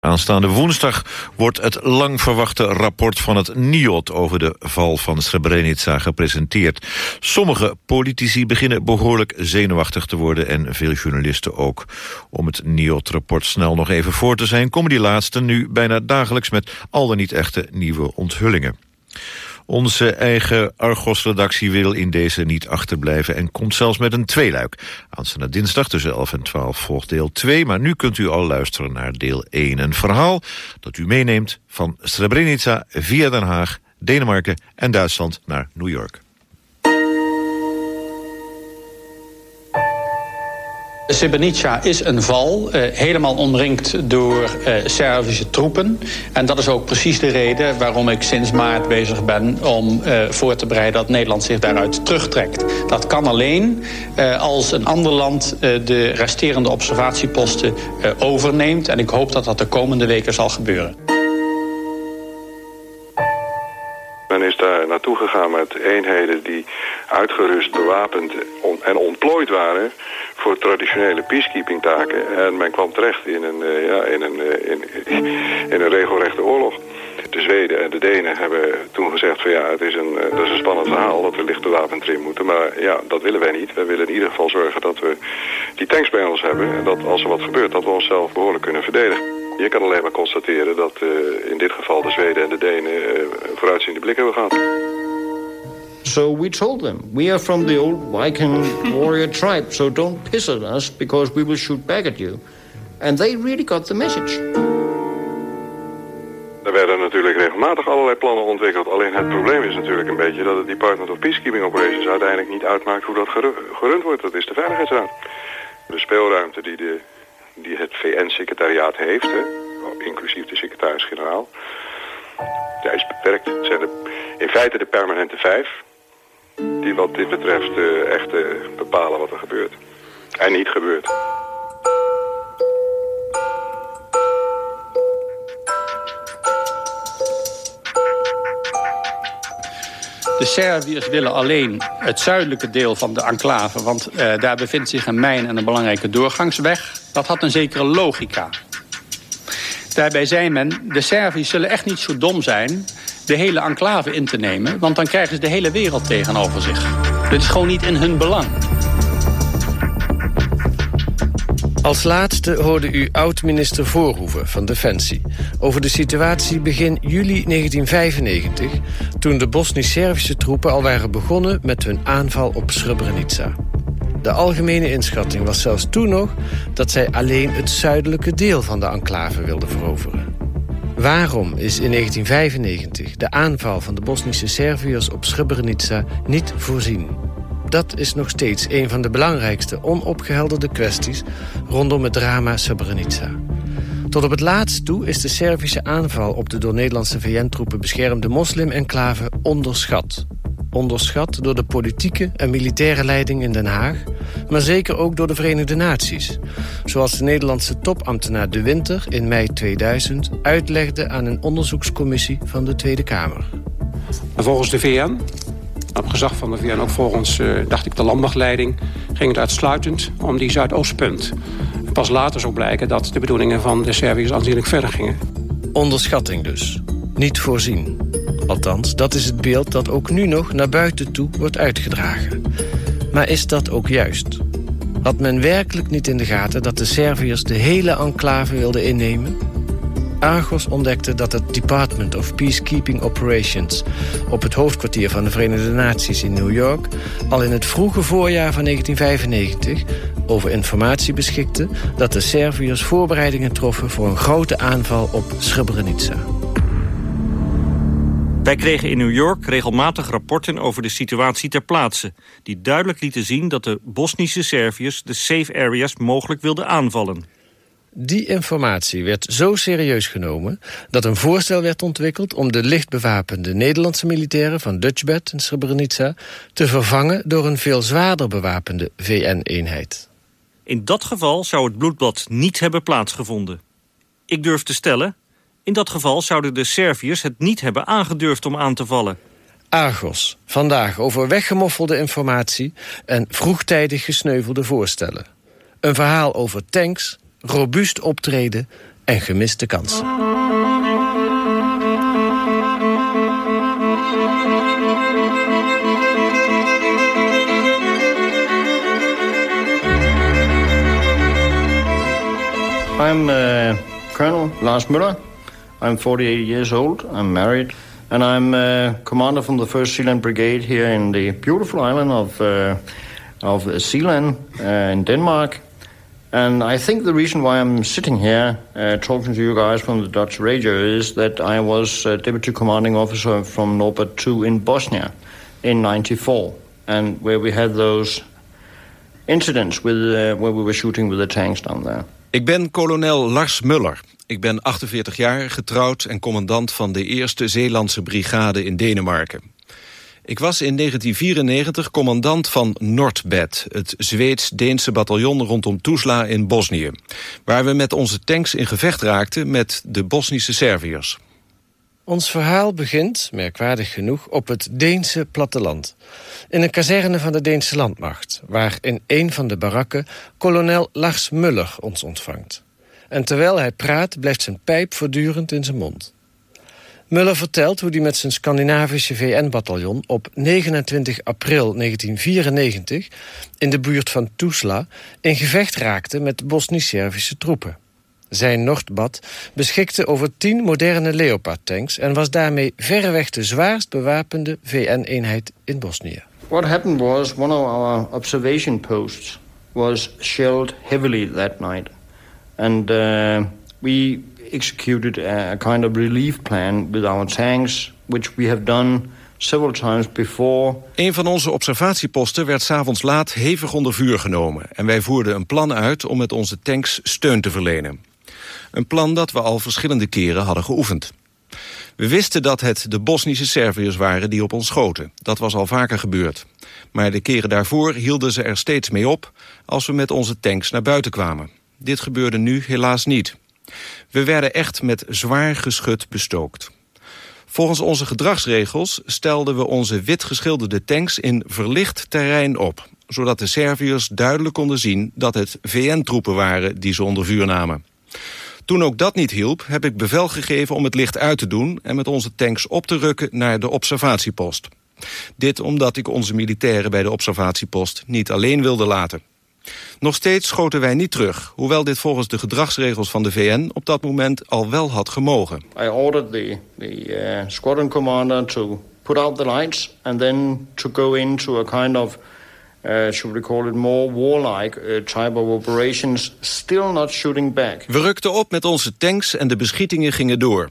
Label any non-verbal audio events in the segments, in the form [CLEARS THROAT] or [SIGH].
Aanstaande woensdag wordt het lang verwachte rapport van het NIOD over de val van Srebrenica gepresenteerd. Sommige politici beginnen behoorlijk zenuwachtig te worden en veel journalisten ook. Om het NIOD-rapport snel nog even voor te zijn komen die laatste nu bijna dagelijks met al dan niet echte nieuwe onthullingen. Onze eigen Argos-redactie wil in deze niet achterblijven... en komt zelfs met een tweeluik. Aanstaande dinsdag tussen 11 en 12 volgt deel 2... maar nu kunt u al luisteren naar deel 1. Een verhaal dat u meeneemt van Srebrenica via Den Haag... Denemarken en Duitsland naar New York. Srebrenica is een val, uh, helemaal omringd door uh, Servische troepen. En dat is ook precies de reden waarom ik sinds maart bezig ben... om uh, voor te bereiden dat Nederland zich daaruit terugtrekt. Dat kan alleen als een ander land de resterende observatieposten overneemt. En ik hoop dat dat de komende weken zal gebeuren. Men is daar naartoe gegaan met eenheden die uitgerust, bewapend en ontplooid waren voor traditionele peacekeeping taken. En men kwam terecht in een, uh, ja, in een, uh, in, in, een regelrechte oorlog. De Zweden en de Denen hebben toen gezegd van ja, het is een, uh, dat is een spannend verhaal dat we licht bewapend erin moeten. Maar ja, dat willen wij niet. Wij willen in ieder geval zorgen dat we die tanks bij ons hebben. En dat als er wat gebeurt, dat we onszelf behoorlijk kunnen verdedigen. Je kan alleen maar constateren dat in dit geval de Zweden en de Denen vooruitziende blik hebben gehad. So we told them, we are from the old Viking warrior tribe, so don't piss at us because we will shoot back at you. And they really got the message. Er werden natuurlijk regelmatig allerlei plannen ontwikkeld. Alleen het probleem is natuurlijk een beetje dat het Department of Peacekeeping Operations uiteindelijk niet uitmaakt hoe dat gerund wordt. Dat is de Veiligheidsraad. De speelruimte die, de, die het VN-secretariaat heeft, hè, inclusief de secretaris-generaal, ja, is beperkt. Het zijn in feite de permanente vijf die wat dit betreft uh, echt uh, bepalen wat er gebeurt. En niet gebeurt. De Serviërs willen alleen het zuidelijke deel van de enclave... want uh, daar bevindt zich een mijn en een belangrijke doorgangsweg. Dat had een zekere logica. Daarbij zei men, de Serviërs zullen echt niet zo dom zijn de hele enclave in te nemen. Want dan krijgen ze de hele wereld tegenover zich. Dit is gewoon niet in hun belang. Als laatste hoorde u oud-minister Voorhoeven van Defensie... over de situatie begin juli 1995... toen de Bosnisch-Servische troepen al waren begonnen... met hun aanval op Srebrenica. De algemene inschatting was zelfs toen nog... dat zij alleen het zuidelijke deel van de enclave wilden veroveren. Waarom is in 1995 de aanval van de Bosnische Serviërs op Srebrenica niet voorzien? Dat is nog steeds een van de belangrijkste onopgehelderde kwesties rondom het drama Srebrenica. Tot op het laatst toe is de Servische aanval op de door Nederlandse VN-troepen beschermde moslim-enclave onderschat onderschat door de politieke en militaire leiding in Den Haag... maar zeker ook door de Verenigde Naties. Zoals de Nederlandse topambtenaar De Winter in mei 2000... uitlegde aan een onderzoekscommissie van de Tweede Kamer. volgens de VN, op gezag van de VN ook volgens, uh, dacht ik, de landmachtleiding... ging het uitsluitend om die Zuidoostpunt. Pas later zou blijken dat de bedoelingen van de Serviërs aanzienlijk verder gingen. Onderschatting dus. Niet voorzien. Althans, dat is het beeld dat ook nu nog naar buiten toe wordt uitgedragen. Maar is dat ook juist? Had men werkelijk niet in de gaten dat de Serviërs de hele enclave wilden innemen? Argos ontdekte dat het Department of Peacekeeping Operations... op het hoofdkwartier van de Verenigde Naties in New York... al in het vroege voorjaar van 1995 over informatie beschikte... dat de Serviërs voorbereidingen troffen voor een grote aanval op Srebrenica. Wij kregen in New York regelmatig rapporten over de situatie ter plaatse... die duidelijk lieten zien dat de Bosnische Serviërs de safe areas mogelijk wilden aanvallen. Die informatie werd zo serieus genomen dat een voorstel werd ontwikkeld... om de lichtbewapende Nederlandse militairen van Dutchbed en Srebrenica... te vervangen door een veel zwaarder bewapende VN-eenheid. In dat geval zou het bloedbad niet hebben plaatsgevonden. Ik durf te stellen in dat geval zouden de Serviërs het niet hebben aangedurfd om aan te vallen. Argos, vandaag over weggemoffelde informatie... en vroegtijdig gesneuvelde voorstellen. Een verhaal over tanks, robuust optreden en gemiste kansen. I'm uh, Colonel Lars Müller. I'm 48 years old. I'm married. And I'm uh, commander from the 1st Sealand Brigade here in the beautiful island of, uh, of Sealand uh, in Denmark. And I think the reason why I'm sitting here uh, talking to you guys from the Dutch radio is that I was uh, deputy commanding officer from Norbert 2 in Bosnia in 94. And where we had those incidents with, uh, where we were shooting with the tanks down there. Ik ben kolonel Lars Muller. Ik ben 48 jaar, getrouwd en commandant van de eerste Zeelandse brigade in Denemarken. Ik was in 1994 commandant van Nordbed, het Zweeds-Deense bataljon rondom Tuzla in Bosnië, waar we met onze tanks in gevecht raakten met de Bosnische Serviërs. Ons verhaal begint, merkwaardig genoeg, op het Deense platteland. In een kazerne van de Deense landmacht, waar in een van de barakken kolonel Lars Muller ons ontvangt. En terwijl hij praat, blijft zijn pijp voortdurend in zijn mond. Muller vertelt hoe hij met zijn Scandinavische VN-bataljon op 29 april 1994 in de buurt van Tuzla in gevecht raakte met Bosnisch-Servische troepen. Zijn Noordbad beschikte over 10 moderne Leopard-tanks en was daarmee verreweg de zwaarst bewapende VN-eenheid in Bosnië. What happened was one of our observation posts was shelled heavily that night. And uh, we executed a kind of relief plan with our tanks, which we have done several times before. Een van onze observatieposten werd s'avonds laat hevig onder vuur genomen... en wij voerden een plan uit om met onze tanks steun te verlenen. Een plan dat we al verschillende keren hadden geoefend. We wisten dat het de Bosnische Serviërs waren die op ons schoten. Dat was al vaker gebeurd. Maar de keren daarvoor hielden ze er steeds mee op... als we met onze tanks naar buiten kwamen. Dit gebeurde nu helaas niet. We werden echt met zwaar geschut bestookt. Volgens onze gedragsregels stelden we onze wit geschilderde tanks in verlicht terrein op, zodat de Serviërs duidelijk konden zien dat het VN-troepen waren die ze onder vuur namen. Toen ook dat niet hielp, heb ik bevel gegeven om het licht uit te doen... en met onze tanks op te rukken naar de observatiepost. Dit omdat ik onze militairen bij de observatiepost niet alleen wilde laten. Nog steeds schoten wij niet terug, hoewel dit volgens de gedragsregels van de VN op dat moment al wel had gemogen. I ordered the, the uh, squadron commander to put out the lights and then to go into a kind of uh, should we call it more warlike uh, type of operations, still not shooting back. We rukten op met onze tanks en de beschietingen gingen door.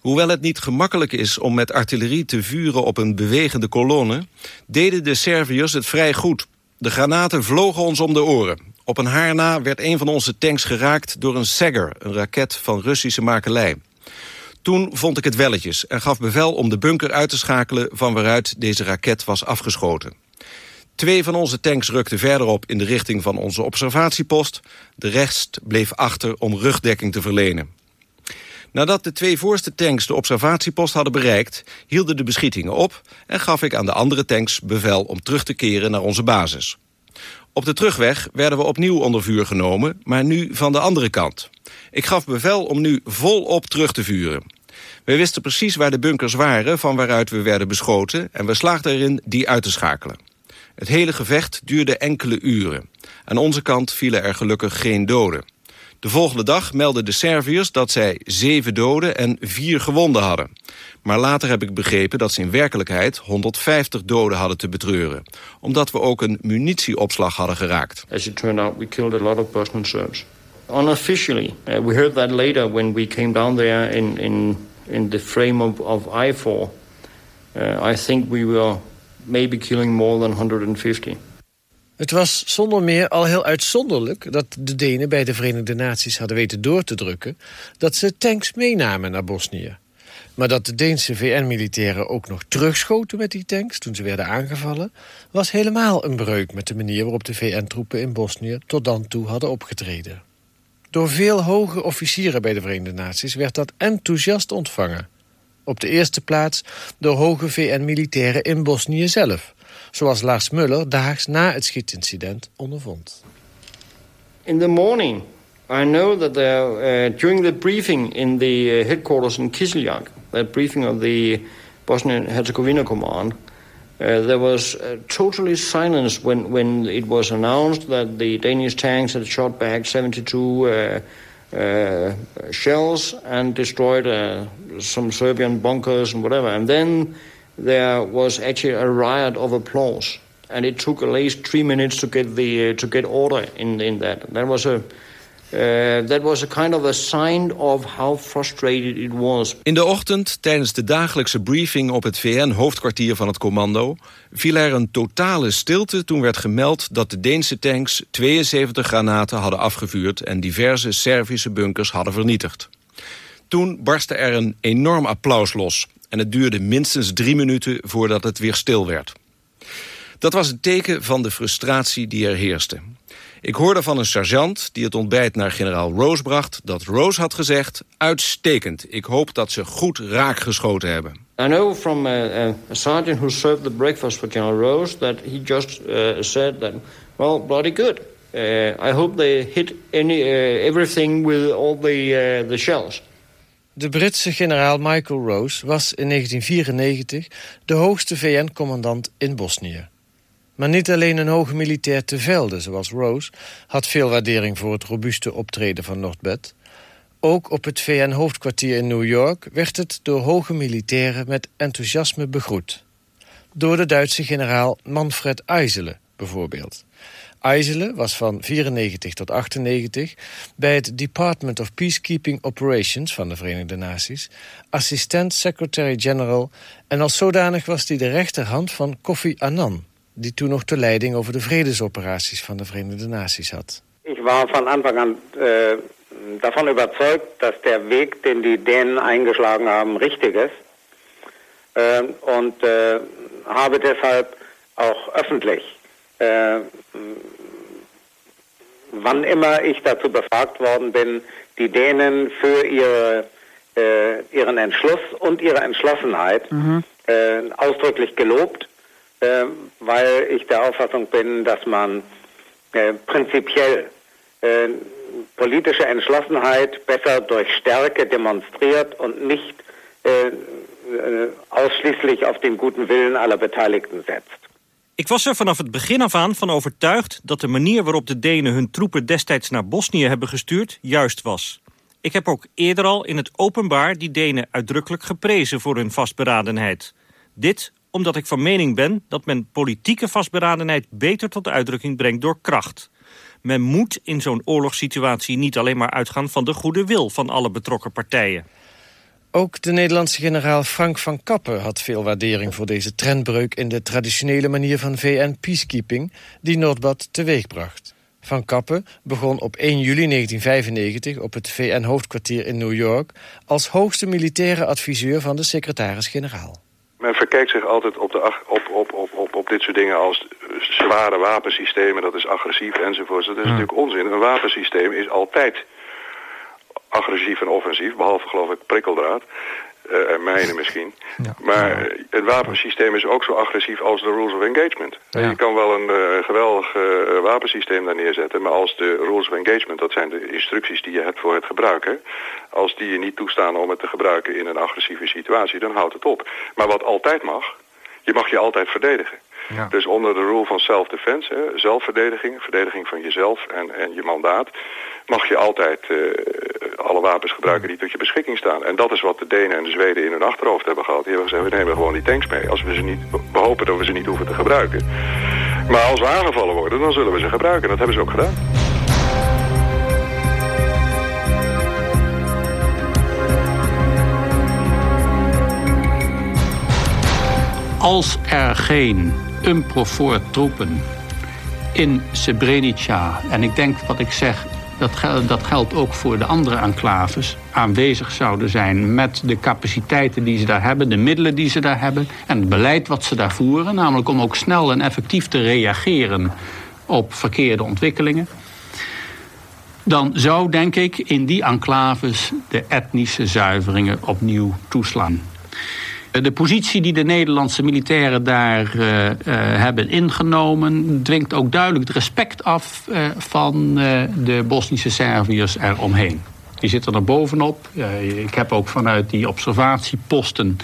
Hoewel het niet gemakkelijk is om met artillerie te vuren op een bewegende kolonne... deden de Serviërs het vrij goed. De granaten vlogen ons om de oren. Op een haar na werd een van onze tanks geraakt door een Sagger, een raket van Russische makelij. Toen vond ik het welletjes en gaf bevel om de bunker uit te schakelen... van waaruit deze raket was afgeschoten. Twee van onze tanks rukten verderop in de richting van onze observatiepost. De rest bleef achter om rugdekking te verlenen. Nadat de twee voorste tanks de observatiepost hadden bereikt... hielden de beschietingen op en gaf ik aan de andere tanks bevel om terug te keren naar onze basis. Op de terugweg werden we opnieuw onder vuur genomen, maar nu van de andere kant. Ik gaf bevel om nu volop terug te vuren. We wisten precies waar de bunkers waren van waaruit we werden beschoten... en we slaagden erin die uit te schakelen. Het hele gevecht duurde enkele uren. Aan onze kant vielen er gelukkig geen doden. De volgende dag meldden de Serviërs dat zij zeven doden en vier gewonden hadden. Maar later heb ik begrepen dat ze in werkelijkheid 150 doden hadden te betreuren. Omdat we ook een munitieopslag hadden geraakt. As it turned out, we killed a lot of Bosnian Serbs. Unofficially, uh, we heard that later when we came down there in, in, in the frame of, of I-4. Uh, I think we were maybe killing more than 150. Het was zonder meer al heel uitzonderlijk dat de Denen bij de Verenigde Naties hadden weten door te drukken dat ze tanks meenamen naar Bosnië. Maar dat de Deense VN-militairen ook nog terugschoten met die tanks toen ze werden aangevallen, was helemaal een breuk met de manier waarop de VN-troepen in Bosnië tot dan toe hadden opgetreden. Door veel hoge officieren bij de Verenigde Naties werd dat enthousiast ontvangen. Op de eerste plaats door hoge VN-militairen in Bosnië zelf zoals Lars Muller daags na het schietincident ondervond. In the morning, I know that there, uh, during the briefing in the uh, headquarters in Kislyak, that briefing of the Bosnian-Herzegovina command, uh, there was totally silence when, when it was announced that the Danish tanks had shot back 72 uh, uh, shells and destroyed uh, some Serbian bunkers and whatever. And then there was actually a riot of applause, and it took at least three minutes to get the uh, to get order in in that. That was a uh, that was a kind of a sign of how frustrated it was. In de ochtend, tijdens de dagelijkse briefing op het VN-hoofdkwartier van het commando... viel er een totale stilte toen werd gemeld dat de Deense tanks 72 granaten hadden afgevuurd... en diverse Servische bunkers hadden vernietigd. Toen barstte er een enorm applaus los... en het duurde minstens drie minuten voordat het weer stil werd. Dat was een teken van de frustratie die er heerste. Ik hoorde van een sergeant die het ontbijt naar generaal Rose bracht... dat Rose had gezegd, uitstekend. Ik hoop dat ze goed raak geschoten hebben. I know from a, a, a sergeant who served the breakfast for General Rose... that he just uh, said that, well, bloody good. Uh, I hope they hit any, uh, everything with all the, uh, the shells. De Britse generaal Michael Rose was in 1994 de hoogste VN-commandant in Bosnië. Maar niet alleen een hoge militair te velde, zoals Rose... had veel waardering voor het robuuste optreden van Noordbed. Ook op het VN-hoofdkwartier in New York... werd het door hoge militairen met enthousiasme begroet. Door de Duitse generaal Manfred Eisele, bijvoorbeeld. Eisele was van 94 tot 98 bij het Department of Peacekeeping Operations van de Verenigde Naties assistent secretary-general en als zodanig was hij de rechterhand van Kofi Annan, die toen nog de leiding over de vredesoperaties van de Verenigde Naties had. Ik was van Anfang an äh, davon überzeugt, dass der Weg, den die Dänen eingeschlagen haben, richtig ist. Äh, und äh, habe deshalb auch öffentlich, wann immer ich dazu befragt worden bin, die Dänen für ihre, ihren Entschluss und ihre Entschlossenheit mhm. Äh, ausdrücklich gelobt äh, weil ich der Auffassung bin, dass man äh, prinzipiell äh, politische Entschlossenheit besser durch Stärke demonstriert und nicht äh, äh, ausschließlich auf den guten Willen aller Beteiligten setzt. Ik was er vanaf het begin af aan van overtuigd dat de manier waarop de Denen hun troepen destijds naar Bosnië hebben gestuurd juist was. Ik heb ook eerder al in het openbaar die Denen uitdrukkelijk geprezen voor hun vastberadenheid. Dit omdat ik van mening ben dat men politieke vastberadenheid beter tot uitdrukking brengt door kracht. Men moet in zo'n oorlogssituatie niet alleen maar uitgaan van de goede wil van alle betrokken partijen. Ook de Nederlandse generaal Frank van Kappen had veel waardering voor deze trendbreuk in de traditionele manier van VN-peacekeeping die Noordbad teweegbracht. Van Kappen begon op 1 juli 1995 op het VN-hoofdkwartier in New York als hoogste militaire adviseur van de secretaris-generaal men verkijkt zich altijd op, de, op, op, op, op, op dit soort dingen als zware wapensystemen, dat is agressief enzovoort. Dat is natuurlijk onzin. Een wapensysteem is altijd agressief en offensief, behalve geloof ik prikkeldraad. Uh, en mijnen misschien. Maar het wapensysteem is ook zo agressief als de rules of engagement. Je kan wel een uh, geweldig wapensysteem daar neerzetten... maar als de rules of engagement, dat zijn de instructies die je hebt voor het gebruiken... als die je niet toestaan om het te gebruiken in een agressieve situatie... dan houdt het op. Maar wat altijd mag, je mag je altijd verdedigen. Ja. Dus onder de rule van self-defense, zelfverdediging, verdediging van jezelf en, en je mandaat mag je altijd uh, alle wapens gebruiken die tot je beschikking staan. En dat is wat de Denen en de Zweden in hun achterhoofd hebben gehad. Die hebben gezegd, we nemen gewoon die tanks mee. Als we ze niet, we hopen dat we ze niet hoeven te gebruiken. Maar als we aangevallen worden, dan zullen we ze gebruiken. Dat hebben ze ook gedaan. Als er geen Umprofor troepen in Srebrenica, en ik denk wat ik zeg dat, dat geldt ook voor de andere enclaves, aanwezig zouden zijn met de capaciteiten die ze daar hebben, de middelen die ze daar hebben en het beleid wat ze daar voeren, namelijk om ook snel en effectief te reageren op verkeerde ontwikkelingen. Dan zou, denk ik, in die enclaves de etnische zuiveringen opnieuw toeslaan. De positie die de Nederlandse militairen daar uh, uh, hebben ingenomen... dwingt ook duidelijk het respect af van de Bosnische Serviërs eromheen. Die zitten er bovenop. ik heb ook vanuit die observatieposten...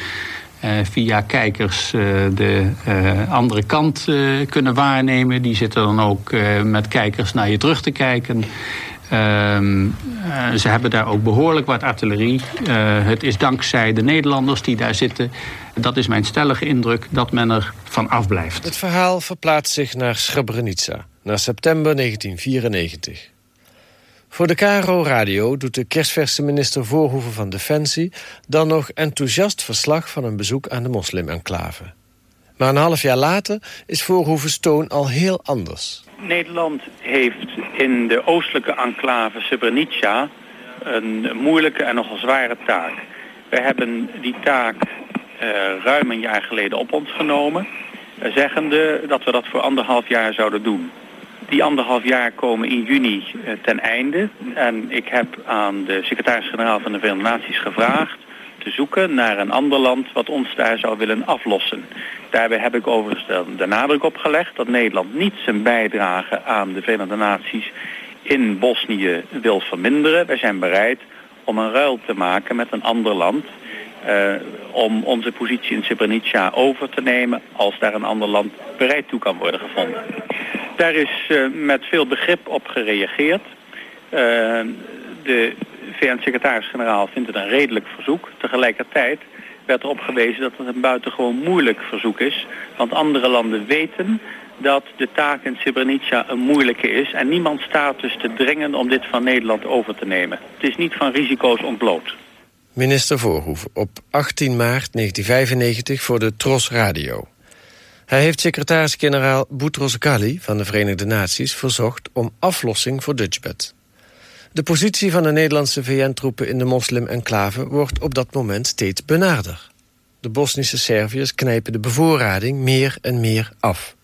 via kijkers de andere kant kunnen waarnemen. Die zitten dan ook met kijkers naar je terug te kijken... Ehm, uh, ze hebben daar ook behoorlijk wat artillerie. Uh, het is dankzij de Nederlanders die daar zitten. Dat is mijn stellige indruk dat men er van afblijft. Het verhaal verplaatst zich naar Srebrenica, naar september 1994. Voor de KRO Radio doet de kerstverse minister Voorhoeven van Defensie... dan nog enthousiast verslag van een bezoek aan de moslim-enclave. Maar een half jaar later is Voorhoeven's toon al heel anders. Nederland heeft in de oostelijke enclave Srebrenica een moeilijke en nogal zware taak. We hebben die taak uh, ruim een jaar geleden op ons genomen, uh, zeggende dat we dat voor anderhalf jaar zouden doen. Die anderhalf jaar komen in juni uh, ten einde en ik heb aan de secretaris-generaal van de Verenigde Naties gevraagd te zoeken naar een ander land wat ons daar zou willen aflossen. Daarbij heb ik overigens de nadruk op gelegd dat Nederland niet zijn bijdrage aan de Verenigde Naties in Bosnië wil verminderen. Wij zijn bereid om een ruil te maken met een ander land uh, om onze positie in Srebrenica over te nemen als daar een ander land bereid toe kan worden gevonden. Daar is uh, met veel begrip op gereageerd. Uh, de VN-secretaris-generaal vindt het een redelijk verzoek. Tegelijkertijd werd erop gewezen dat het een buitengewoon moeilijk verzoek is. Want andere landen weten dat de taak in Srebrenica een moeilijke is. En niemand staat dus te dringen om dit van Nederland over te nemen. Het is niet van risico's ontbloot. Minister Voorhoeven op 18 maart 1995 voor de Tros Radio. Hij heeft secretaris-generaal Boutros Ghali van de Verenigde Naties verzocht om aflossing voor Dutchbed. De positie van de Nederlandse VN-troepen in de moslim-enclave wordt op dat moment steeds benader. De Bosnische Serviërs knijpen de bevoorrading meer en meer af.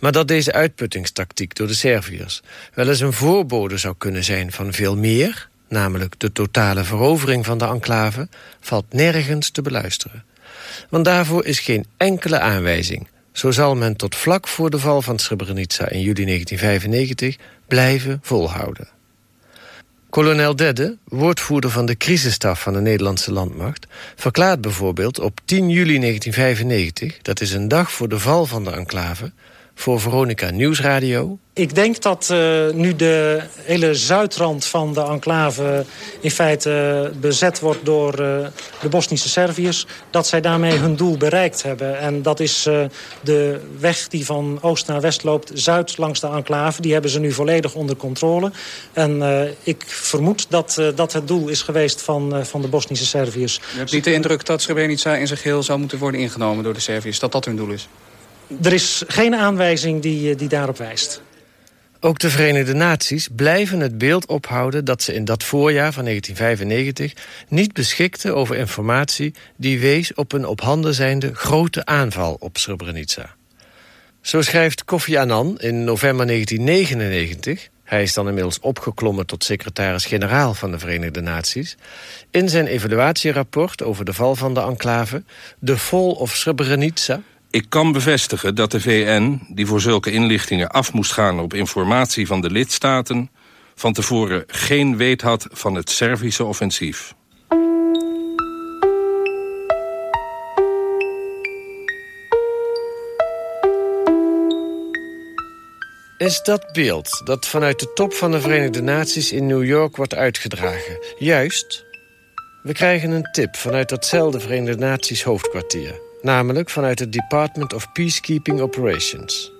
Maar dat deze uitputtingstactiek door de Serviërs wel eens een voorbode zou kunnen zijn van veel meer, namelijk de totale verovering van de enclave, valt nergens te beluisteren. Want daarvoor is geen enkele aanwijzing. Zo zal men tot vlak voor de val van Srebrenica in juli 1995 blijven volhouden. Kolonel Dedde, woordvoerder van de crisisstaf van de Nederlandse landmacht... verklaart bijvoorbeeld op 10 juli 1995... dat is een dag voor de val van de enclave voor Veronica Nieuwsradio. Ik denk dat uh, nu de hele zuidrand van de enclave in feite bezet wordt door uh, de Bosnische Serviërs... dat zij daarmee hun doel bereikt hebben. En dat is uh, de weg die van oost naar west loopt, zuid langs de enclave. Die hebben ze nu volledig onder controle. En ik vermoed dat dat het doel is geweest van, van de Bosnische Serviërs. Je hebt niet de indruk dat Srebrenica in zijn geheel zou moeten worden ingenomen door de Serviërs? Dat dat hun doel is? Er is geen aanwijzing die, die daarop wijst. Ook de Verenigde Naties blijven het beeld ophouden dat ze in dat voorjaar van 1995 niet beschikten over informatie die wees op een op handen zijnde grote aanval op Srebrenica. Zo schrijft Kofi Annan in november 1999, hij is dan inmiddels opgeklommen tot secretaris-generaal van de Verenigde Naties, in zijn evaluatierapport over de val van de enclave, The Fall of Srebrenica, ik kan bevestigen dat de VN, die voor zulke inlichtingen af moest gaan op informatie van de lidstaten, van tevoren geen weet had van het Servische offensief. Is dat beeld dat vanuit de top van de Verenigde Naties in New York wordt uitgedragen juist? We krijgen een tip vanuit datzelfde Verenigde Naties hoofdkwartier namelijk vanuit het Department of Peacekeeping Operations.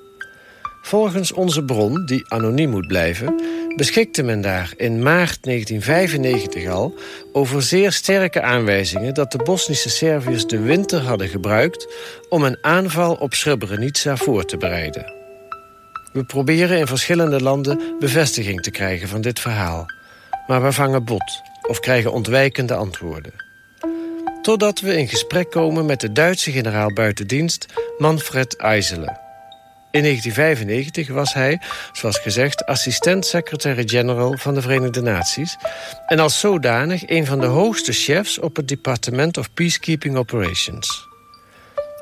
Volgens onze bron, die anoniem moet blijven... beschikte men daar in maart 1995 al over zeer sterke aanwijzingen... dat de Bosnische Serviërs de winter hadden gebruikt... om een aanval op Srebrenica voor te bereiden. We proberen in verschillende landen bevestiging te krijgen van dit verhaal. Maar we vangen bot of krijgen ontwijkende antwoorden. Totdat we in gesprek komen met de Duitse generaal buitendienst Manfred Eisele. In 1995 was hij, zoals gezegd, assistent-secretary-general van de Verenigde Naties... en als zodanig een van de hoogste chefs op het Department of Peacekeeping Operations.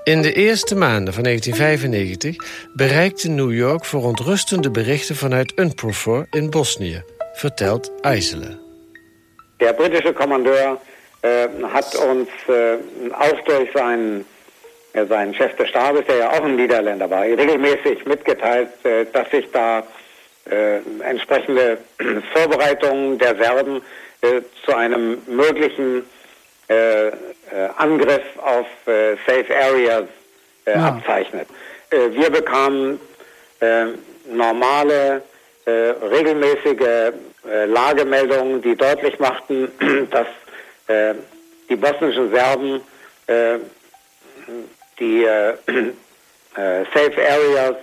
In de eerste maanden van 1995 bereikte New York verontrustende berichten vanuit UNPROFOR in Bosnië, vertelt Eisele. Der britische Kommandeur äh, hat uns äh, auch durch seinen, äh, seinen Chef des Stabes, der ja auch ein Niederländer war, regelmäßig mitgeteilt, äh, dass sich da äh, entsprechende [CLEARS THROAT] Vorbereitungen der Serben äh, zu einem möglichen Angriff auf Safe Areas ja. abzeichnet. wir bekamen normale, regelmäßige Lagemeldungen, die deutlich machten, [CLEARS THROAT] dass die bosnischen Serben die [CLEARS THROAT] Safe Areas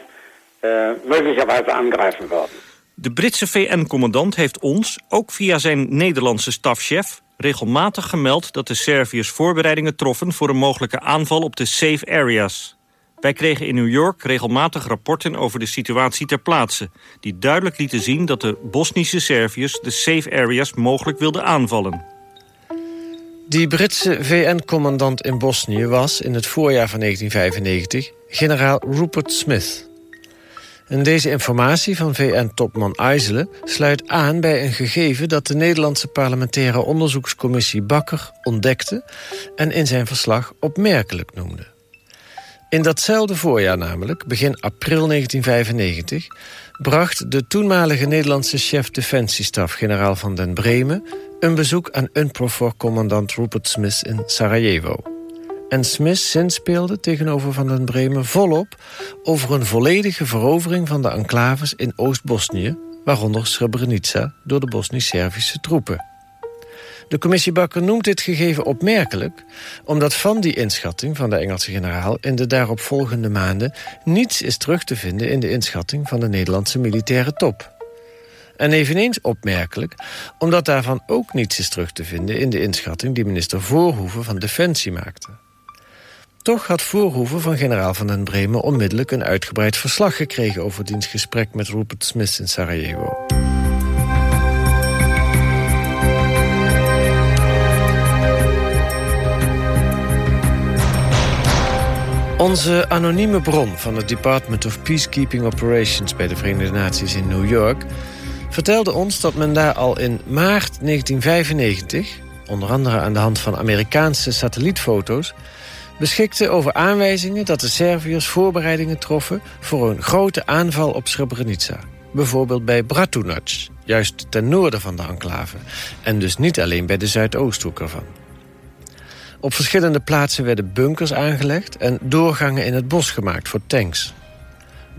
möglicherweise angreifen würden. De Britse VN-commandant heeft ons, ook via zijn Nederlandse stafchef regelmatig gemeld dat de Serviërs voorbereidingen troffen... voor een mogelijke aanval op de safe areas. Wij kregen in New York regelmatig rapporten over de situatie ter plaatse... die duidelijk lieten zien dat de Bosnische Serviërs de safe areas mogelijk wilden aanvallen. Die Britse VN-commandant in Bosnië was in het voorjaar van 1995 generaal Rupert Smith... En deze informatie van VN-topman Eisele sluit aan bij een gegeven... dat de Nederlandse parlementaire onderzoekscommissie Bakker ontdekte... en in zijn verslag opmerkelijk noemde. In datzelfde voorjaar namelijk, begin april 1995... bracht de toenmalige Nederlandse chef defensiestaf, generaal van den Bremen... een bezoek aan UNPROFOR-commandant Rupert Smith in Sarajevo... En Smith zinspeelde tegenover Van den Bremen volop... over een volledige verovering van de enclaves in Oost-Bosnië... waaronder Srebrenica door de Bosnisch-Servische troepen. De commissie Bakker noemt dit gegeven opmerkelijk... omdat van die inschatting van de Engelse generaal... in de daaropvolgende maanden niets is terug te vinden... in de inschatting van de Nederlandse militaire top. En eveneens opmerkelijk, omdat daarvan ook niets is terug te vinden... in de inschatting die minister Voorhoeven van Defensie maakte. Toch had Voorhoeven van generaal Van den Bremen onmiddellijk een uitgebreid verslag gekregen over diens gesprek met Rupert Smith in Sarajevo. Onze anonieme bron van het Department of Peacekeeping Operations bij de Verenigde Naties in New York vertelde ons dat men daar al in maart 1995, onder andere aan de hand van Amerikaanse satellietfoto's, beschikte over aanwijzingen dat de Serviërs voorbereidingen troffen... voor een grote aanval op Srebrenica. Bijvoorbeeld bij Bratunac, juist ten noorden van de enclave... en dus niet alleen bij de zuidoosthoek ervan. Op verschillende plaatsen werden bunkers aangelegd... en doorgangen in het bos gemaakt voor tanks.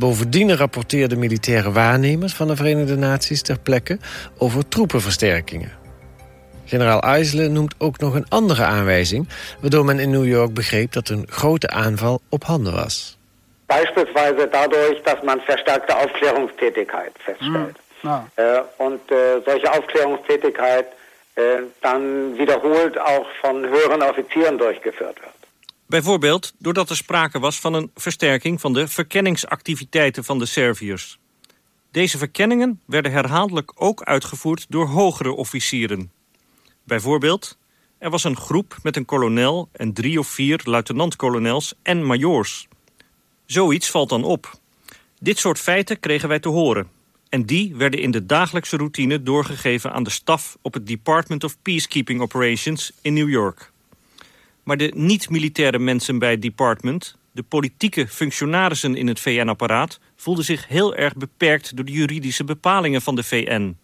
Bovendien rapporteerden militaire waarnemers van de Verenigde Naties ter plekke... over troepenversterkingen. Generaal Eisele noemt ook nog een andere aanwijzing... waardoor men in New York begreep dat een grote aanval op handen was. Beispielsweise dadurch, dass man verstärkte Aufklärungstätigkeit feststellt. Mm. Ah. Äh, und äh, solche Aufklärungstätigkeit äh, dann wiederholt auch von höheren Offizieren durchgeführt wird. Bijvoorbeeld doordat er sprake was van een versterking van de verkenningsactiviteiten van de Serviërs. Deze verkenningen werden herhaaldelijk ook uitgevoerd door hogere officieren. Bijvoorbeeld, er was een groep met een kolonel en drie of vier luitenant-kolonels en majoors. Zoiets valt dan op. Dit soort feiten kregen wij te horen. En die werden in de dagelijkse routine doorgegeven aan de staf op het Department of Peacekeeping Operations in New York. Maar de niet-militaire mensen bij het department, de politieke functionarissen in het VN-apparaat, voelden zich heel erg beperkt door de juridische bepalingen van de VN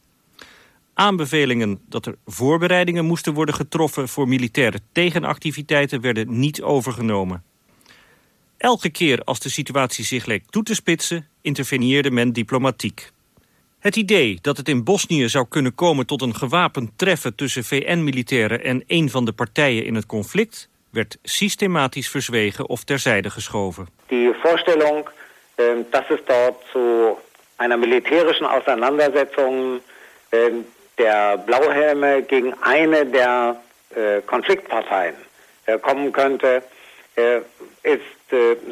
aanbevelingen dat er voorbereidingen moesten worden getroffen voor militaire tegenactiviteiten werden niet overgenomen. Elke keer als de situatie zich leek toe te spitsen, interveneerde men diplomatiek. Het idee dat het in Bosnië zou kunnen komen tot een gewapend treffen tussen VN-militairen en een van de partijen in het conflict werd systematisch verzwegen of terzijde geschoven. Die voorstelling ehm, dat het dort zu einer militärischen Auseinandersetzung ehm, der Blauhelme gegen eine der äh, Konfliktparteien äh, kommen könnte, äh, ist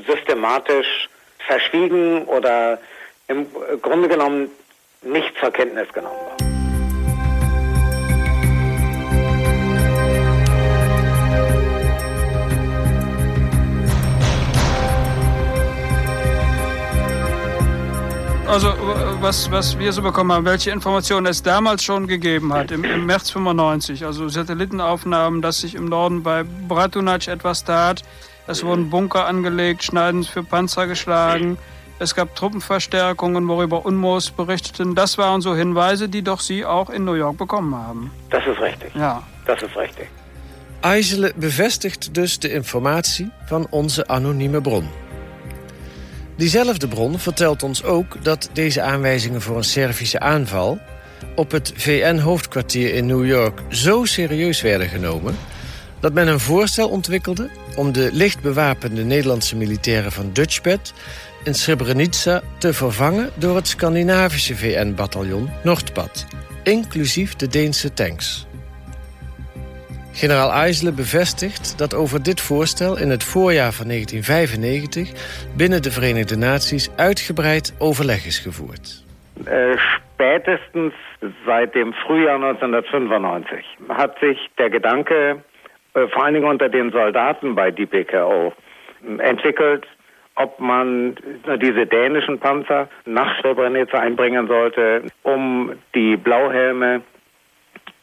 systematisch verschwiegen oder im Grunde genommen nicht zur Kenntnis genommen worden. Also was, was wir so bekommen haben, welche Informationen es damals schon gegeben hat, im, im März 95, also Satellitenaufnahmen, dass sich im Norden bei Bratunac etwas tat. Es wurden Bunker angelegt, Schneiden für Panzer geschlagen. Es gab Truppenverstärkungen, worüber Unmos berichteten. Das waren so Hinweise, die doch Sie auch in New York bekommen haben. Das ist richtig. Ja. Das ist richtig. IJsselen bevestigt dus de informatie van onze anonieme bron. Diezelfde bron vertelt ons ook dat deze aanwijzingen voor een Servische aanval op het VN-hoofdkwartier in New York zo serieus werden genomen dat men een voorstel ontwikkelde om de licht bewapende Nederlandse militairen van Dutchbed in Srebrenica te vervangen door het Scandinavische VN-bataljon Noordpad, inclusief de Deense tanks. Generaal IJsselen bevestigt dat over dit voorstel in het voorjaar van 1995 binnen de Verenigde Naties uitgebreid overleg is gevoerd. Äh, spätestens seit dem Frühjahr 1995 hat sich der Gedanke, äh, vor allen Dingen unter den Soldaten bei DPKO, entwickelt, ob man diese dänischen Panzer nach Srebrenica einbringen sollte, um die Blauhelme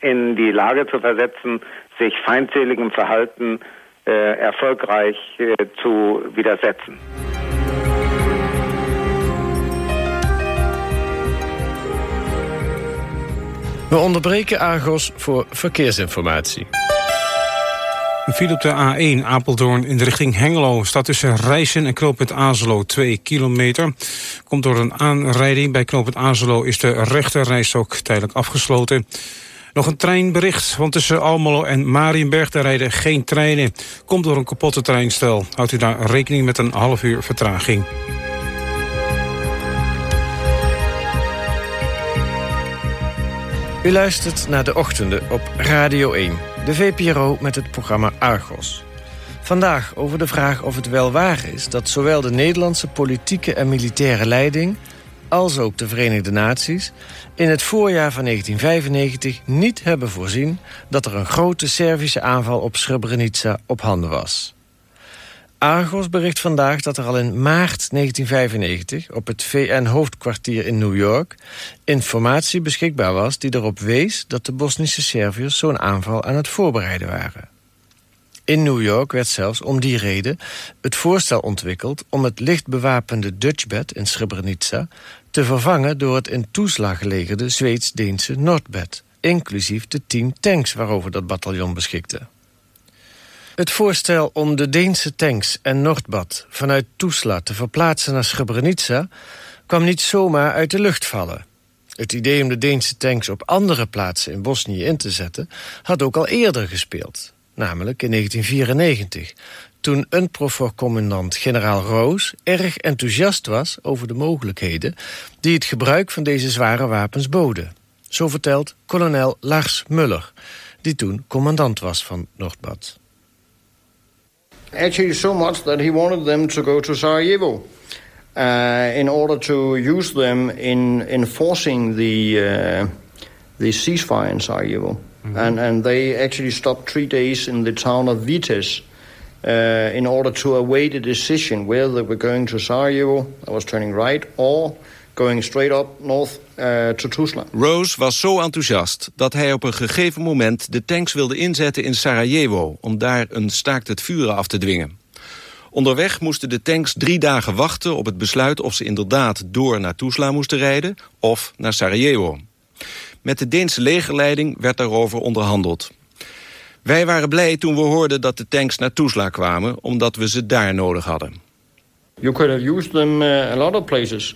in die Lage zu versetzen, sich feindseligem Verhalten äh, erfolgreich äh, zu widersetzen. We onderbreken Argos voor verkeersinformatie. Een file op de A1 Apeldoorn in de richting Hengelo... staat tussen Rijssen en knooppunt Azelo 2 kilometer. Komt door een aanrijding. Bij knooppunt Azelo is de rechterrijstok tijdelijk afgesloten. Nog een treinbericht, want tussen Almelo en Marienberg... rijden geen treinen. Komt door een kapotte treinstel. Houdt u daar rekening met een half uur vertraging. U luistert naar de ochtenden op Radio 1, de VPRO met het programma Argos. Vandaag over de vraag of het wel waar is dat zowel de Nederlandse politieke en militaire leiding als ook de Verenigde Naties in het voorjaar van 1995 niet hebben voorzien dat er een grote Servische aanval op Srebrenica op handen was. Argos bericht vandaag dat er al in maart 1995 op het VN-hoofdkwartier in New York informatie beschikbaar was die erop wees dat de Bosnische Serviërs zo'n aanval aan het voorbereiden waren. In New York werd zelfs om die reden het voorstel ontwikkeld om het licht bewapende Dutchbed in Srebrenica te vervangen door het in Tuzla gelegerde Zweeds-Deense Noordbed, inclusief de tien tanks waarover dat bataljon beschikte. Het voorstel om de Deense tanks en Noordbad vanuit Tuzla te verplaatsen naar Srebrenica kwam niet zomaar uit de lucht vallen. Het idee om de Deense tanks op andere plaatsen in Bosnië in te zetten had ook al eerder gespeeld, namelijk in 1994, toen UNPROFOR-commandant generaal Roos erg enthousiast was over de mogelijkheden die het gebruik van deze zware wapens boden. Zo vertelt kolonel Lars Muller, die toen commandant was van Noordbad. Actually, so much that he wanted them to go to Sarajevo uh, in order to use them in enforcing the uh, the ceasefire in Sarajevo. Mm -hmm. And and they actually stopped three days in the town of Vitez uh, in order to await a decision whether were going to Sarajevo, that was turning right, or going straight up north uh, to Tuzla. Rose was zo enthousiast dat hij op een gegeven moment de tanks wilde inzetten in Sarajevo... om daar een staakt het vuren af te dwingen. Onderweg moesten de tanks drie dagen wachten op het besluit of ze inderdaad door naar Tuzla moesten rijden of naar Sarajevo. Met de Deense legerleiding werd daarover onderhandeld. Wij waren blij toen we hoorden dat de tanks naar Tuzla kwamen... omdat we ze daar nodig hadden. You could have used them uh, a lot of places.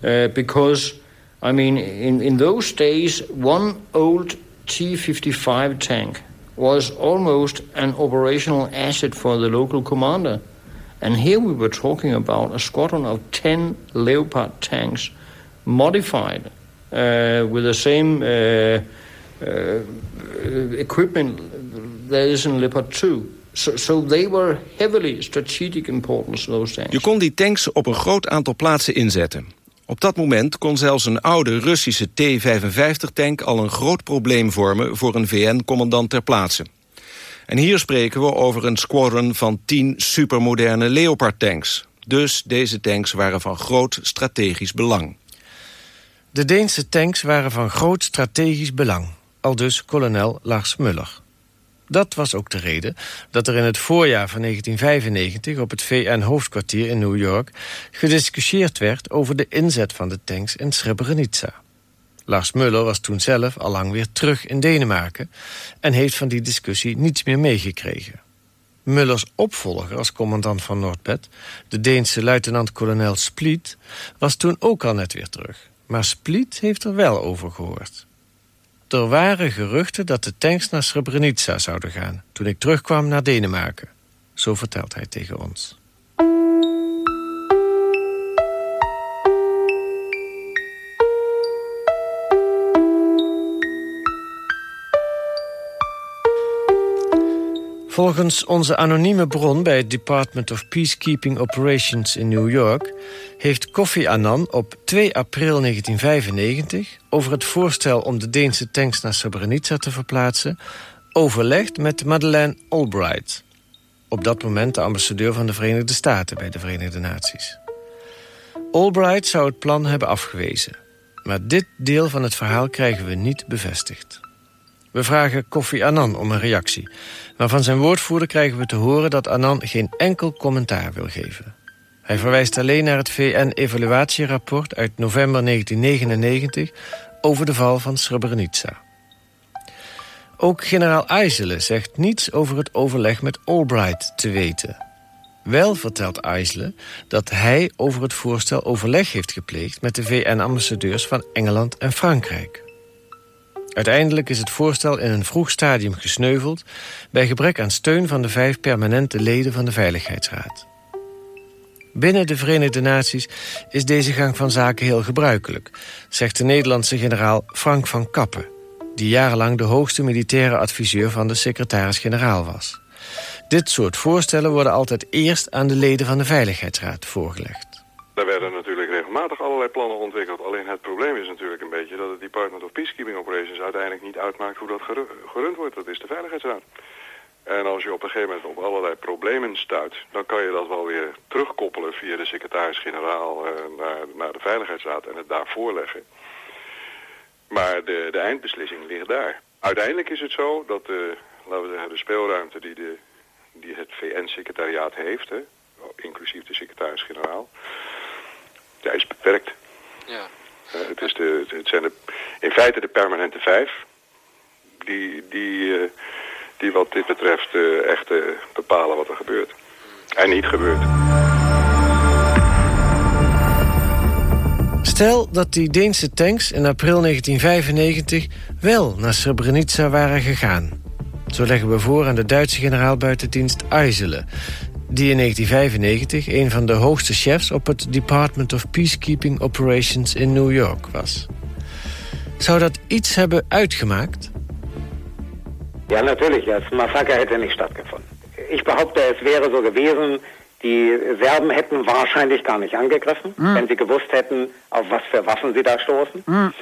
Uh, because, I mean, in, in those days... one old T-55 tank was almost an operational asset for the local commander. And here we were talking about a squadron of 10 Leopard tanks... modified uh, with the same... Uh, uh, equipment is in Leopard 2. So, so they were heavily strategic importance, those tanks. Je kon die tanks op een groot aantal plaatsen inzetten. Op dat moment kon zelfs een oude Russische T-55-tank... al een groot probleem vormen voor een VN-commandant ter plaatse. En hier spreken we over een squadron van 10 supermoderne Leopard-tanks. Dus deze tanks waren van groot strategisch belang. De Deense tanks waren van groot strategisch belang. Aldus kolonel Lars Muller. Dat was ook de reden dat er in het voorjaar van 1995 op het VN-hoofdkwartier in New York gediscussieerd werd over de inzet van de tanks in Srebrenica. Lars Muller was toen zelf al lang weer terug in Denemarken en heeft van die discussie niets meer meegekregen. Mullers opvolger als commandant van Noordpet, de Deense luitenant-kolonel Split, was toen ook al net weer terug. Maar Split heeft er wel over gehoord. Er waren geruchten dat de tanks naar Srebrenica zouden gaan... toen ik terugkwam naar Denemarken. Zo vertelt hij tegen ons. Volgens onze anonieme bron bij het Department of Peacekeeping Operations in New York... heeft Kofi Annan op 2 april 1995 over het voorstel om de Deense tanks naar Srebrenica te verplaatsen... overlegd met Madeleine Albright. Op dat moment de ambassadeur van de Verenigde Staten bij de Verenigde Naties. Albright zou het plan hebben afgewezen. Maar dit deel van het verhaal krijgen we niet bevestigd. We vragen Kofi Annan om een reactie. Maar van zijn woordvoerder krijgen we te horen dat Annan geen enkel commentaar wil geven. Hij verwijst alleen naar het VN-evaluatierapport uit november 1999 over de val van Srebrenica. Ook generaal Eisele zegt niets over het overleg met Albright te weten. Wel vertelt Eisele dat hij over het voorstel overleg heeft gepleegd... met de VN-ambassadeurs van Engeland en Frankrijk. Uiteindelijk is het voorstel in een vroeg stadium gesneuveld... bij gebrek aan steun van de vijf permanente leden van de Veiligheidsraad. Binnen de Verenigde Naties is deze gang van zaken heel gebruikelijk... zegt de Nederlandse generaal Frank van Kappen... die jarenlang de hoogste militaire adviseur van de secretaris-generaal was. Dit soort voorstellen worden altijd eerst aan de leden van de Veiligheidsraad voorgelegd. Werden allerlei plannen ontwikkeld. Alleen het probleem is natuurlijk een beetje dat het Department of Peacekeeping Operations uiteindelijk niet uitmaakt hoe dat gerund wordt. Dat is de Veiligheidsraad. En als je op een gegeven moment op allerlei problemen stuit, dan kan je dat wel weer terugkoppelen via de secretaris-generaal uh, naar, naar de Veiligheidsraad en het daar voorleggen. Maar de, de eindbeslissing ligt daar. Uiteindelijk is het zo dat de, laten we zeggen, de speelruimte die, de, die het VN-secretariaat heeft, hè, inclusief de secretaris-generaal, ja, is beperkt. Ja. Uh, het, is de, het zijn de, in feite de permanente vijf die, die, uh, die wat dit betreft uh, echt bepalen wat er gebeurt. En niet gebeurt. Stel dat die Deense tanks in april 1995 wel naar Srebrenica waren gegaan. Zo leggen we voor aan de Duitse generaal buitendienst Eisele die in 1995 een van de hoogste chefs op het Department of Peacekeeping Operations in New York was. Zou dat iets hebben uitgemaakt? Ja, natürlich. Das Massaker hätte nicht stattgefunden. Ich behaupte, es wäre so gewesen, die Serben hätten wahrscheinlich gar nicht angegriffen, mm. wenn sie gewusst hätten, auf was für Waffen sie da stoßen. Mm.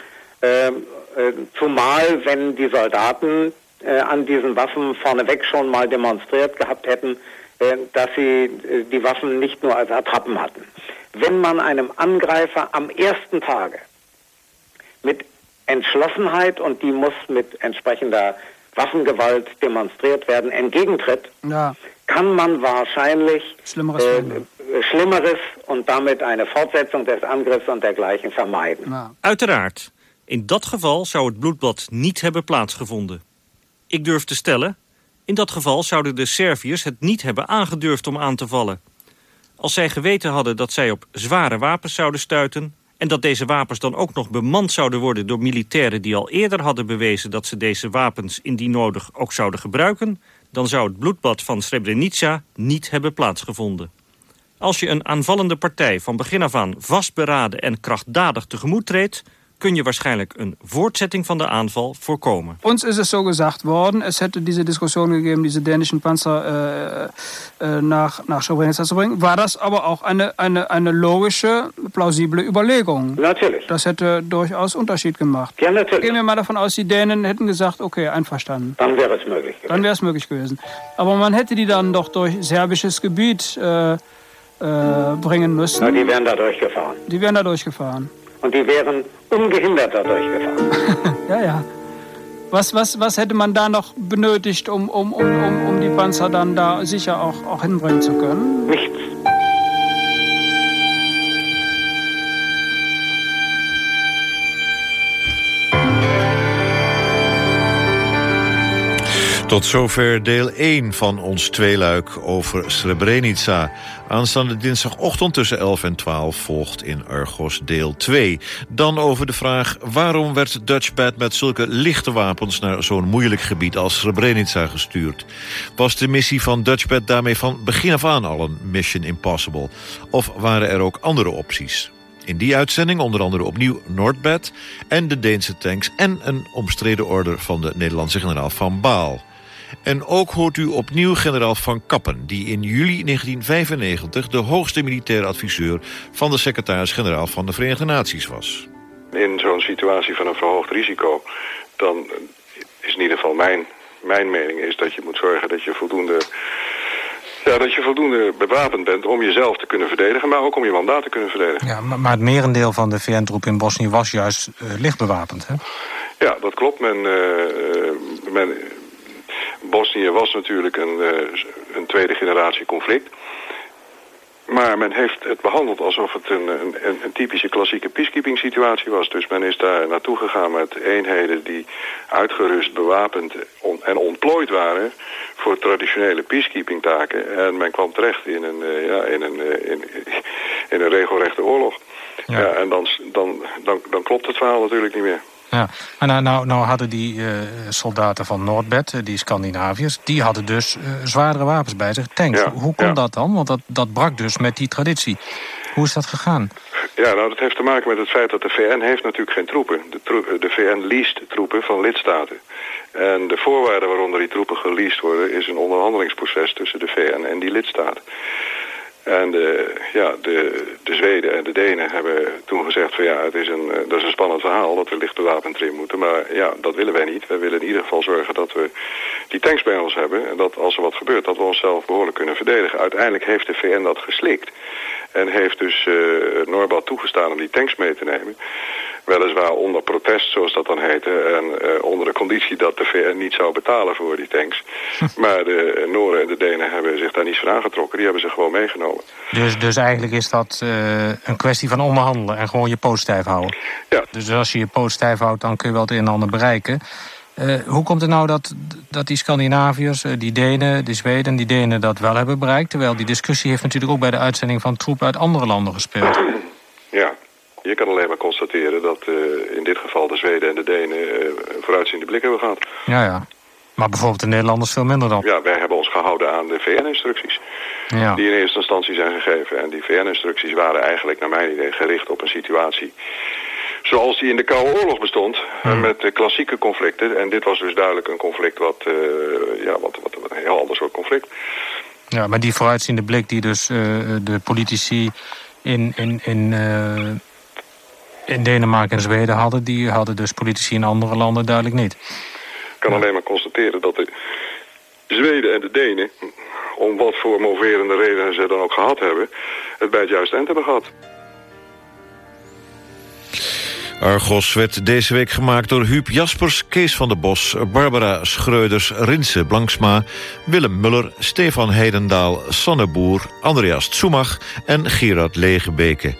Ähm, äh, zumal, wenn die Soldaten äh, an diesen Waffen vorneweg schon mal demonstriert gehabt hätten, äh, dass sie äh, die Waffen nicht nur als Attrappen hatten. Wenn man einem Angreifer am ersten Tage mit Entschlossenheit, und die muss mit entsprechender Waffengewalt demonstriert werden, entgegentritt, ja. kann man wahrscheinlich Schlimmeres, äh, Schlimmeres und damit eine Fortsetzung des Angriffs und dergleichen vermeiden. Ja. Uiteraard. In dat geval zou het bloedbad niet hebben plaatsgevonden. Ik durf te stellen, In dat geval zouden de Serviërs het niet hebben aangedurfd om aan te vallen. Als zij geweten hadden dat zij op zware wapens zouden stuiten... en dat deze wapens dan ook nog bemand zouden worden door militairen... die al eerder hadden bewezen dat ze deze wapens indien nodig ook zouden gebruiken... dan zou het bloedbad van Srebrenica niet hebben plaatsgevonden. Als je een aanvallende partij van begin af aan vastberaden en krachtdadig tegemoet treedt... kun je waarschijnlijk een voortzetting van de aanval voorkomen. Ons is es so gesagt worden, es hätte diese Diskussion gegeben, diese dänischen Panzer äh, äh, nach, nach Srebrenica zu bringen. War das aber auch eine, eine, eine logische, plausible Überlegung? Natürlich. Das hätte durchaus Unterschied gemacht. Ja, natürlich. Gehen wir mal davon aus, die Dänen hätten gesagt, okay, einverstanden. Dann wäre es möglich gewesen. Dann wäre es möglich gewesen. Aber man hätte die dann doch durch serbisches Gebiet äh, äh, bringen müssen. Na, die wären da durchgefahren. Die wären da durchgefahren. Und die wären ungehindert da durchgefahren. [LAUGHS] Ja, ja. Was, was, was hätte man da noch benötigt, um, um, um, um, um die Panzer dann da sicher auch, auch hinbringen zu können? Nichts. Tot zover deel 1 van ons tweeluik over Srebrenica. Aanstaande dinsdagochtend tussen 11 en 12 volgt in Argos deel 2. Dan over de vraag waarom werd Dutchbat met zulke lichte wapens... naar zo'n moeilijk gebied als Srebrenica gestuurd. Was de missie van Dutchbat daarmee van begin af aan al een mission impossible? Of waren er ook andere opties? In die uitzending onder andere opnieuw Noordbed en de Deense tanks... en een omstreden order van de Nederlandse generaal Van Baal. En ook hoort u opnieuw generaal Van Kappen... die in juli 1995 de hoogste militaire adviseur... van de secretaris-generaal van de Verenigde Naties was. In zo'n situatie van een verhoogd risico... dan is in ieder geval mijn, mijn mening is dat je moet zorgen dat je voldoende... Ja, dat je voldoende bewapend bent om jezelf te kunnen verdedigen... maar ook om je mandaat te kunnen verdedigen. Ja, maar, maar het merendeel van de VN-troep in Bosnië was juist uh, licht bewapend, hè? Ja, dat klopt. Men, uh, men, Bosnië was natuurlijk een, uh, een tweede generatie conflict. Maar men heeft het behandeld alsof het een, een, een typische klassieke peacekeeping situatie was. Dus men is daar naartoe gegaan met eenheden die uitgerust, bewapend on, en ontplooid waren voor traditionele peacekeeping taken. En men kwam terecht in een, uh, ja, in een, uh, in, in een regelrechte oorlog. Ja. ja en dan, dan, dan, dan klopt het verhaal natuurlijk niet meer. Ja, maar nou, nou, nou hadden die uh, soldaten van Noordbed, uh, die Scandinaviërs... die hadden dus uh, zwaardere wapens bij zich, tanks. Ja, Hoe kon ja. dat dan? Want dat, dat brak dus met die traditie. Hoe is dat gegaan? Ja, nou, dat heeft te maken met het feit dat de VN heeft natuurlijk geen troepen. De, de VN leest troepen van lidstaten. En de voorwaarden waaronder die troepen geleased worden... is een onderhandelingsproces tussen de VN en die lidstaten. En de, ja, de, de Zweden en de Denen hebben toen gezegd van ja, het is een, dat is een spannend verhaal dat we licht bewapend erin moeten. Maar ja, dat willen wij niet. Wij willen in ieder geval zorgen dat we die tanks bij ons hebben. En dat als er wat gebeurt, dat we onszelf behoorlijk kunnen verdedigen. Uiteindelijk heeft de VN dat geslikt. En heeft dus uh, toegestaan om die tanks mee te nemen. Weliswaar onder protest, zoals dat dan heette. En uh, onder de conditie dat de VN niet zou betalen voor die tanks. [LAUGHS] maar de Noren en de Denen hebben zich daar niets van aangetrokken. Die hebben ze gewoon meegenomen. Dus, dus eigenlijk is dat uh, een kwestie van onderhandelen en gewoon je poot stijf houden. Ja. Dus als je je poot stijf houdt, dan kun je wel het een en ander bereiken. Uh, hoe komt het nou dat, dat die Scandinaviërs, die Denen, de Zweden... die Denen dat wel hebben bereikt? Terwijl die discussie heeft natuurlijk ook bij de uitzending van troepen uit andere landen gespeeld. Je kan alleen maar constateren dat uh, in dit geval de Zweden en de Denen een vooruitziende blik hebben gehad. Ja, ja. Maar bijvoorbeeld de Nederlanders veel minder dan. Ja, wij hebben ons gehouden aan de VN-instructies. Ja. Die in eerste instantie zijn gegeven. En die VN-instructies waren eigenlijk, naar mijn idee, gericht op een situatie zoals die in de Koude Oorlog bestond, hmm. met uh, klassieke conflicten. En dit was dus duidelijk een conflict wat, uh, ja, wat, wat, wat, een heel ander soort conflict. Ja, maar die vooruitziende blik die dus uh, de politici in, in, in, in Denemarken en Zweden hadden... die hadden dus politici in andere landen duidelijk niet. Ik kan alleen maar constateren dat de Zweden en de Denen... om wat voor moverende redenen ze dan ook gehad hebben... het bij het juiste eind hebben gehad. Argos werd deze week gemaakt door Huub Jaspers, Kees van der Bos... Barbara Schreuders, Rinse Blanksma, Willem Muller... Stefan Heidendaal, Sanne Boer, Andreas Tsumach en Gerard Legebeke.